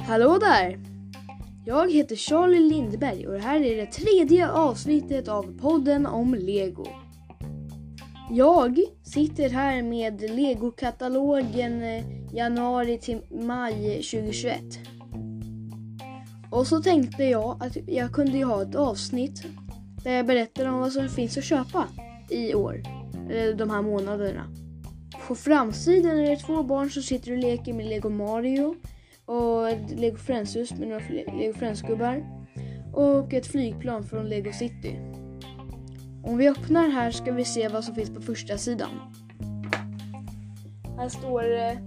Hallå där! Jag heter Charlie Lindberg och det här är det tredje avsnittet av podden om Lego. Jag sitter här med Lego-katalogen eh, januari till maj 2021. Och så tänkte jag att jag kunde ju ha ett avsnitt där jag berättar om vad som finns att köpa i år, eller de här månaderna. På framsidan är det två barn som sitter och leker med Lego Mario och ett Lego Friends-hus med några Lego Friends-gubbar och ett flygplan från Lego City. Om vi öppnar här ska vi se vad som finns på första sidan. Här står det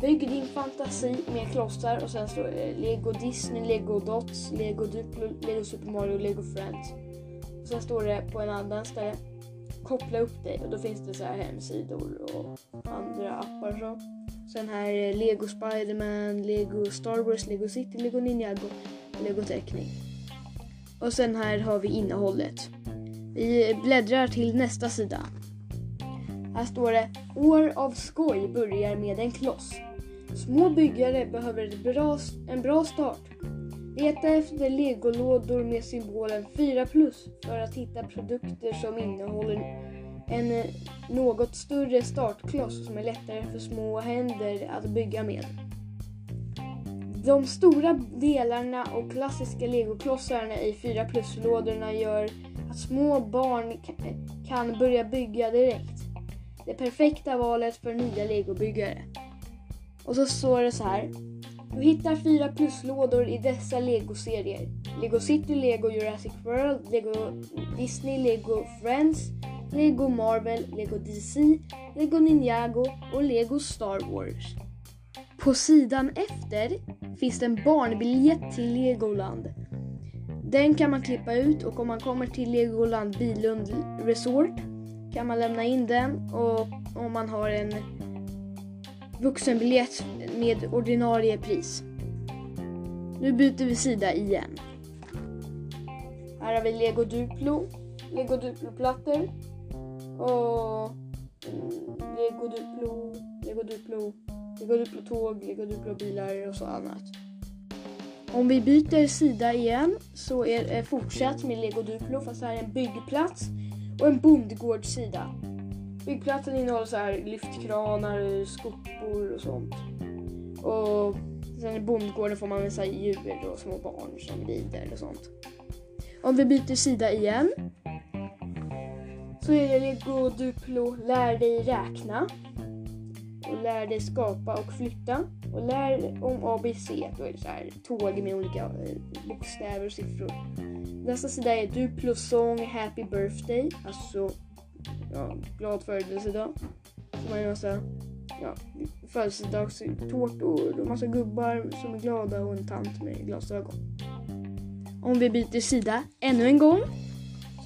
Bygg din fantasi med klossar och sen står det Lego Disney, Lego Dots, Lego Duplo, Lego Super Mario och Lego Friends. Och sen står det på en annan ställe Koppla upp dig och då finns det så här hemsidor och andra appar och så. Sen här är Lego Spiderman, Lego Star Wars, Lego City, Lego Ninjago Lego Teckning. Och sen här har vi innehållet. Vi bläddrar till nästa sida. Här står det År av skoj börjar med en kloss. Små byggare behöver ett bra, en bra start. Leta efter legolådor med symbolen 4 plus för att hitta produkter som innehåller en eh, något större startkloss som är lättare för små händer att bygga med. De stora delarna och klassiska legoklossarna i 4 plus-lådorna gör att små barn kan börja bygga direkt. Det perfekta valet för nya legobyggare. Och så står det så här. Du hittar fyra pluslådor i dessa legoserier. Lego City, Lego Jurassic World, Lego Disney, Lego Friends, Lego Marvel, Lego DC, Lego Ninjago och Lego Star Wars. På sidan efter finns det en barnbiljett till Legoland. Den kan man klippa ut och om man kommer till Legoland Bilund Resort kan man lämna in den och om man har en vuxenbiljett med ordinarie pris. Nu byter vi sida igen. Här har vi Lego Duplo, Lego Duplo-plattor och Lego Duplo, Lego Duplo, Lego Duplo-tåg, Lego Duplo-bilar och så annat. Om vi byter sida igen så är det fortsatt med Lego Duplo fast här är en byggplats och en bondgårdssida. Byggplatsen innehåller så här lyftkranar, skopor och sånt. Och sen i bondgården får man så djur och små barn som lider och sånt. Om vi byter sida igen så är det Lego Duplo Lär dig räkna och lär dig skapa och flytta och lär om ABC. Då är det så här tåg med olika eh, bokstäver och siffror. Nästa sida är Duplo Song Happy Birthday, alltså ja, glad födelsedag. Så man gör massa ja, födelsedagstårtor och massa gubbar som är glada och en tant med glasögon. Om vi byter sida ännu en gång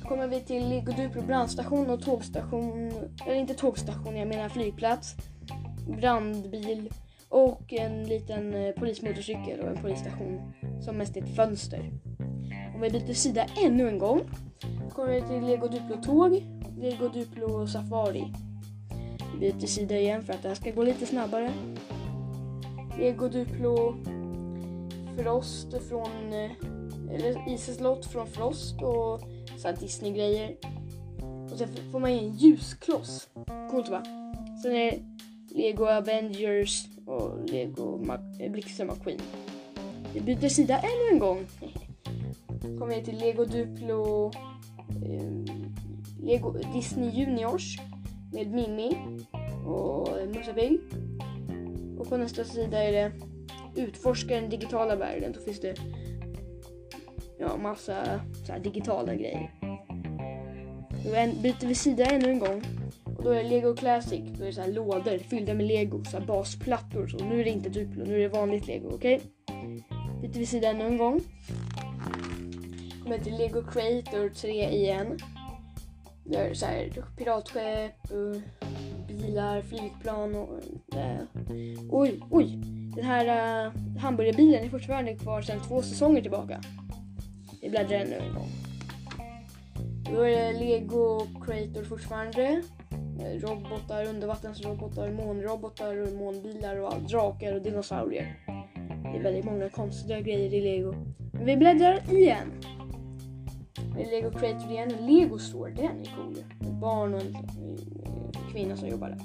så kommer vi till Lego Duplo brandstation och tågstation, eller inte tågstation, jag menar flygplats, brandbil och en liten eh, polismotorcykel och en polisstation som mest är ett fönster. Om vi byter sida ännu en gång kommer vi till Lego Duplo tåg Lego Duplo Safari. Vi byter sida igen för att det här ska gå lite snabbare. Lego Duplo Frost från, eller Iseslott från Frost och så Disney-grejer. Och sen får man en ljuskloss. Coolt va? Sen är det Lego Avengers och Lego eh, Blixten McQueen. Vi byter sida ännu en gång. Kommer vi till Lego Duplo eh, Lego Disney Juniors med Mimmi och eh, Musse Pigg. Och på nästa sida är det Utforska den digitala världen. Då finns det ja, massa så här, digitala grejer. Då byter vi sida ännu en gång. Och då är det Lego Classic. Då är det så här lådor fyllda med lego, så här basplattor. Så nu är det inte Duplo, nu är det vanligt lego. Okej? Okay? Byter vi sida ännu en gång. Kommer till Lego Creator 3 igen. Det är så här, piratskepp, eh, bilar, flygplan och... Äh. Oj, oj! Den här äh, hamburgerbilen är fortfarande kvar sedan två säsonger tillbaka. Vi bläddrar ännu en gång. Då är det Lego Creator fortfarande. Robotar, undervattensrobotar, månrobotar och månbilar och allt. Drakar och dinosaurier. Det är väldigt många konstiga grejer i Lego. Men vi bläddrar igen. Lego Creator igen. Lego Store, den är cool. Ett barn och en kvinna som jobbar där.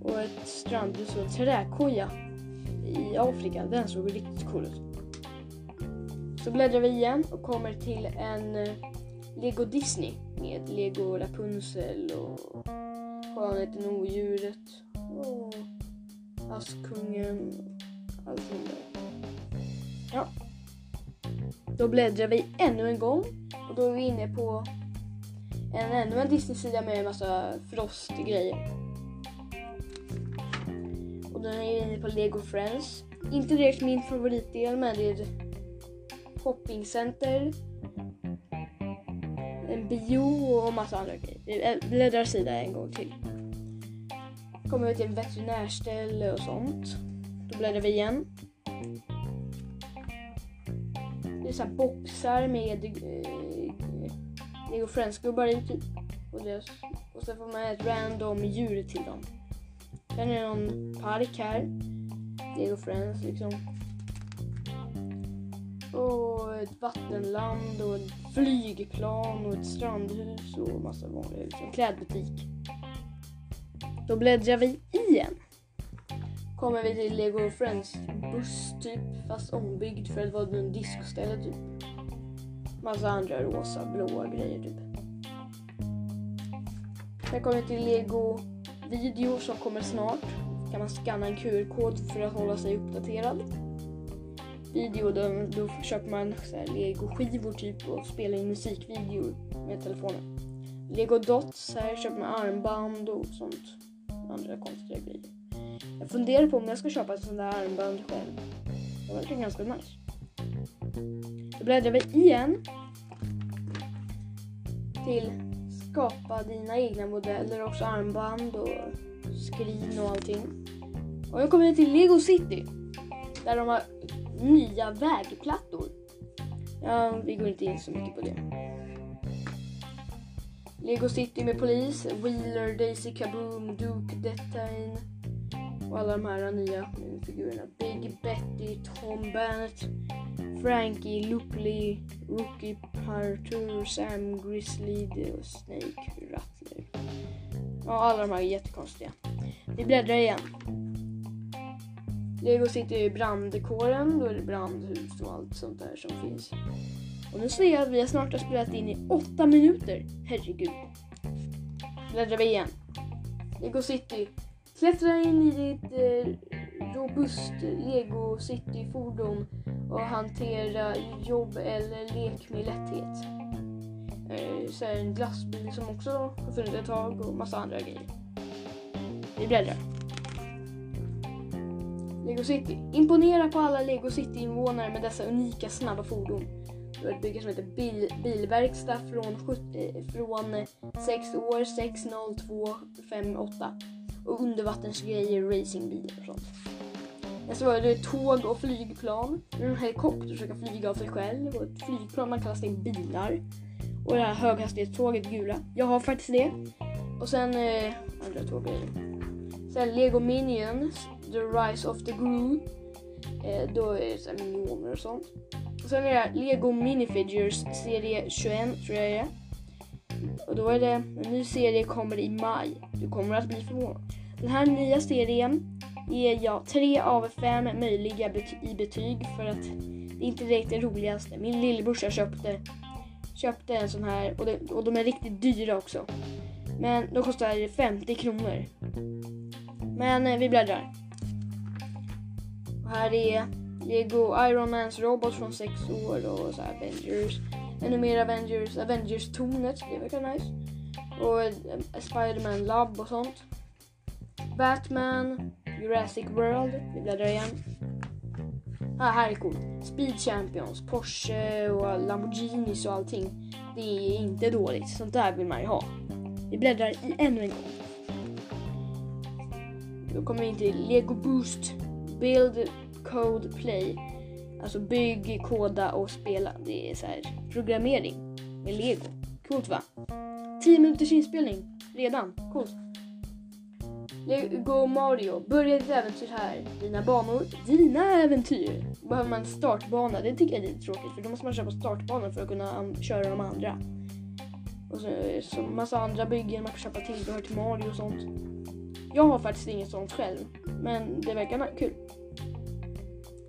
Och ett strandhus och en träkoja i Afrika. Den såg riktigt cool ut. Så bläddrar vi igen och kommer till en eh, Lego Disney med Lego Rapunzel och Skönheten och odjuret och Askungen och allting där. Ja. Då bläddrar vi ännu en gång och då är vi inne på en ännu en Disney-sida med en massa Frost-grejer. Och den är inne på Lego Friends. Inte direkt min favoritdel men det är ett shoppingcenter, en bio och massa andra grejer. Vi eh, bläddrar sida en gång till. Kommer vi till veterinärställe och sånt. Då bläddrar vi igen. Det är boxar med eh, Lego Friends-gubbar i typ. Och, det, och så får man ett random djur till dem. Sen är det någon park här. Lego Friends liksom. Och ett vattenland och ett flygplan och ett strandhus och massa vanliga hus. En klädbutik. Då bläddrar vi i Kommer vi till Lego Friends buss typ, fast ombyggd för att vara en discoställe typ. Massa andra rosa, blåa grejer typ. Sen kommer vi till Lego video som kommer snart. Kan man scanna en QR-kod för att hålla sig uppdaterad. Video då, då köper man Lego-skivor typ och spelar in musikvideo med telefonen. Lego Dots här köper man armband och sånt. Andra konstiga grejer. Jag funderar på om jag ska köpa ett sånt där armband själv. Det verkar ganska nice. Då bläddrar vi igen till skapa dina egna modeller, också armband och skrin och allting. Och jag kommer till Lego City. Där de har nya vägplattor. Ja, vi går inte in så mycket på det. Lego City med polis, Wheeler, Daisy Kaboom, Duke, Detain och alla de här nya figurerna. Big Betty, Tom Bennett, Frankie, Lupley, Rookie, Partur, Sam, Grizzly, och Snake, Rattler. Ja, alla de här är jättekonstiga. Vi bläddrar igen. Lego City är brandkåren, då är det brandhus och allt sånt där som finns. Och nu ser jag att vi har snart har spelat in i åtta minuter. Herregud. Bläddrar vi igen. Lego City. Klättra in i ditt eh, robust Lego City-fordon och hantera jobb eller lek med lätthet. Eh, så en glassbil som också har funnits ett tag och massa andra grejer. Vi bläddrar. Lego City. Imponera på alla Lego City-invånare med dessa unika snabba fordon. Det var ett bygge som heter Bil, Bilverkstad från, eh, från 6 år 60258 och undervattensgrejer, racingbilar och sånt. Jag så var det tåg och flygplan. En helikopter som kan flyga av sig själv och ett flygplan man kan lasta in bilar. Och det här höghastighetståget gula. Jag har faktiskt det. Och sen eh, andra tåggrejer. Sen Lego Minions, The Rise of the Gru. Eh, då är det så miljoner och sånt. Och sen är det Lego Minifigures serie 21 tror jag det är. Och då är det en ny serie kommer i maj. Du kommer att bli förvånad. Den här nya serien ger jag 3 av 5 möjliga bety i betyg för att det inte direkt är roligaste. Min lillebrorsa köpte, köpte en sån här och, det, och de är riktigt dyra också. Men de kostar 50 kronor. Men eh, vi bläddrar. Och här är Lego Iron Mans robot från 6 år och så Avengers. Ännu mer Avengers. Avengers-tornet, det verkar nice. Och eh, Spiderman Lab och sånt. Batman, Jurassic World. Vi bläddrar igen. Ah, här är coolt. Speed Champions, Porsche och Lamborghinis och allting. Det är inte dåligt. Sånt där vill man ju ha. Vi bläddrar i ännu en gång. Då kommer vi in till Lego Boost Build Code Play. Alltså bygg, koda och spela. Det är så här programmering med Lego. Coolt va? 10 minuters inspelning redan. Coolt. Lego Mario, börja ditt äventyr här. Dina banor, dina äventyr. Behöver man startbana, det tycker jag är lite tråkigt för då måste man köpa startbanor för att kunna köra de andra. Och så, så massa andra byggen, man kan köpa tillbehör till Mario och sånt. Jag har faktiskt inget sånt själv, men det verkar kul.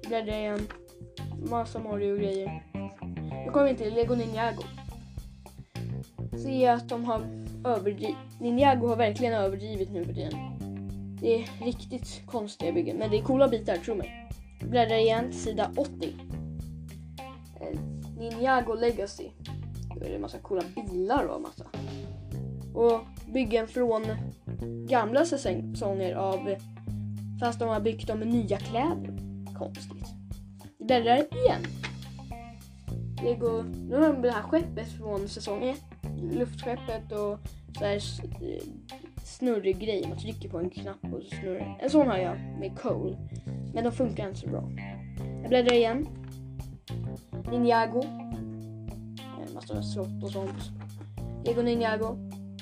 Bläddra igen, massa Mario-grejer. Nu kommer vi till Lego Ninjago. Se att de har överdrivit. Ninjago har verkligen överdrivit nu för tiden. Det är riktigt konstiga byggen, men det är coola bitar, tro mig. Bläddra igen till sida 80. Eh, Ninjago Legacy. Då är det en massa coola bilar och massa. Och byggen från gamla säsonger av fast de har byggt dem med nya kläder. Konstigt. Vi bläddrar igen. Lego, nu har de det här skeppet från säsong 1. Luftskeppet och så här snurrig grej. Man trycker på en knapp och så snurrar En sån har jag med Cole. Men de funkar inte så bra. Jag bläddrar igen. Ninjago. Massa slott och sånt. Lego Ninjago.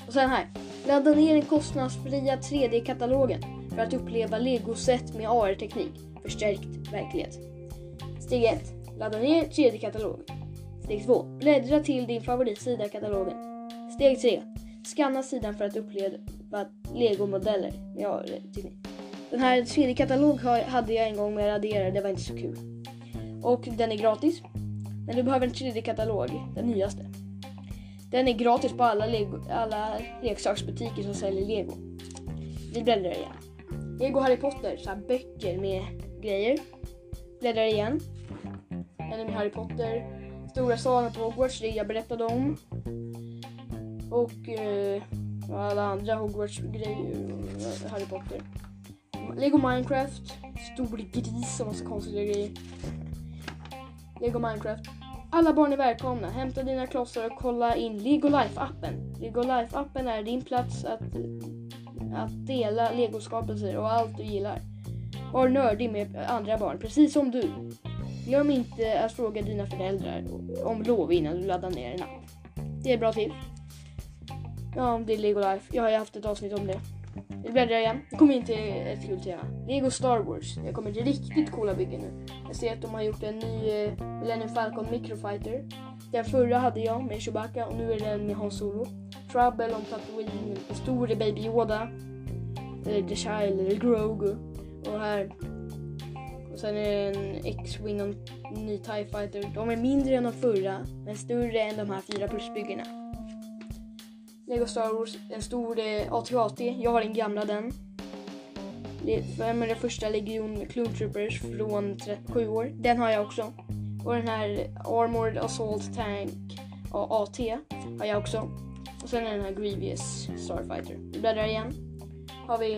Och sen här. Ladda ner den kostnadsfria 3D-katalogen för att uppleva Lego-set med AR-teknik. Förstärkt verklighet. Steg 1. Ladda ner tredje katalogen. Steg 2. Bläddra till din favoritsida i katalogen. Steg 3. Skanna sidan för att uppleva legomodeller. Ja. Typ. Den här tredje katalogen hade jag en gång med raderare, det var inte så kul. Och den är gratis. Men du behöver en tredje katalog, den nyaste. Den är gratis på alla, Lego, alla leksaksbutiker som säljer Lego. Vi bläddrar igen. Lego Harry Potter, så här böcker med grejer. Bläddrar igen eller med Harry Potter. Stora salen på Hogwarts, det jag berättade om. Och eh, alla andra Hogwarts-grejer och Harry Potter. Lego Minecraft. Stor gris och massa konstiga grejer. Lego Minecraft. Alla barn är välkomna. Hämta dina klossar och kolla in Lego Life-appen. Lego Life-appen är din plats att, att dela legoskapelser och allt du gillar. Var nördig med andra barn, precis som du. Glöm inte att fråga dina föräldrar om lov innan du laddar ner en app. Det är ett bra tips. Ja, det är Lego Life. Jag har ju haft ett avsnitt om det. Vi bläddrar igen. Nu kommer in till ett kul tema. Lego Star Wars. Det kommer till riktigt coola byggen nu. Jag ser att de har gjort en ny eh, Millennium Falcon Microfighter. Den förra hade jag med Chewbacca och nu är den med Han Solo. Trouble om Tatooine, en stor Baby Yoda. Eller The Child eller Grogu. Och här. Och sen är det en X-Wing och en ny TIE Fighter. De är mindre än de förra, men större än de här fyra plusbyggena. Lego Star Wars, en stor eh, AT-AT. Jag har den gamla den. Vem är det första legion Clone Troopers från 37 år? Den har jag också. Och den här Armored Assault Tank AT har jag också. Och sen är den här Grievous Starfighter. Vi bläddrar igen. Har vi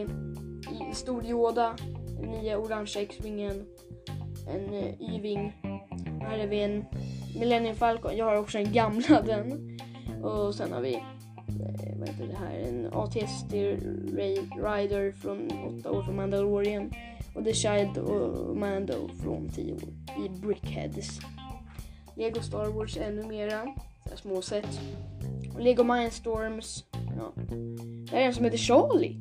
en stor Yoda, den orangea X-Wingen, en eh, Y-Wing. Här är vi en Millennium Falcon. Jag har också den gamla den. Och sen har vi eh, vad heter det här, en ATST Ra- Rider från 8 år från Mandalorian och The Child och Mando från 10 år i Brickheads. Lego Star Wars ännu mera, så här små set. Och Lego Mindstorms. Ja. Det här är en som heter Charlie.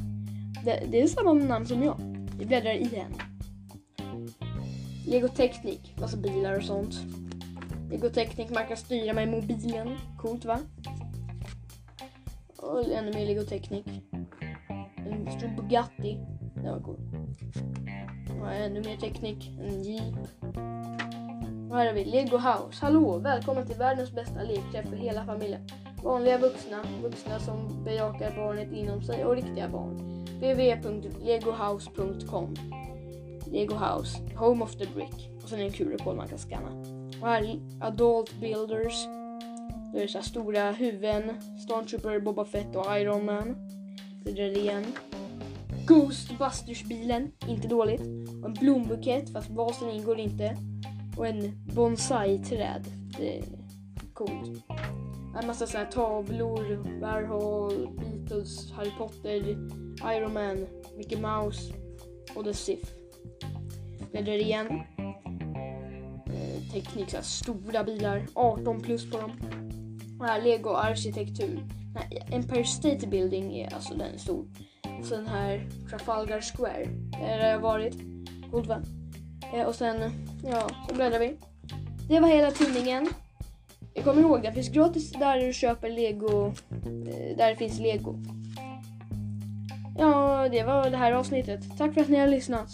det, det är samma namn som jag. Vi bläddrar igen. Lego Legoteknik, massa bilar och sånt. Legoteknik, man kan styra med mobilen. Coolt va? Och ännu mer Legoteknik. En stor Bugatti. Det var cool. Och ännu mer teknik. En Jeep. Och här har vi Lego House. Hallå! Välkommen till världens bästa lekträff för hela familjen. Vanliga vuxna, vuxna som bejakar barnet inom sig och riktiga barn www.legohouse.com Lego House, Home of the Brick. Och sen är det en QR-kod man kan scanna. Och här är Adult Builders. Då är det så här stora huvuden. Stormtrooper, Boba Fett och Iron Man. Det är det igen. Ghostbusters-bilen, inte dåligt. Och en blombukett, fast vasen ingår inte. Och en bonsai-träd. Det är coolt. En massa så här tavlor, Warhol, Beatles, Harry Potter, Iron Man, Mickey Mouse och The Sith. Bläddrar igen. Eh, teknik, så här, stora bilar, 18 plus på dem. Och här, Lego arkitektur. Nej, Empire State Building är alltså den stor. Sen här Trafalgar Square, där har jag varit. God vän. Eh, och sen, ja, så bläddrar vi. Det var hela tidningen. Jag kommer ihåg, det finns gratis där du köper lego, eh, där det finns lego. Ja, det var det här avsnittet. Tack för att ni har lyssnat.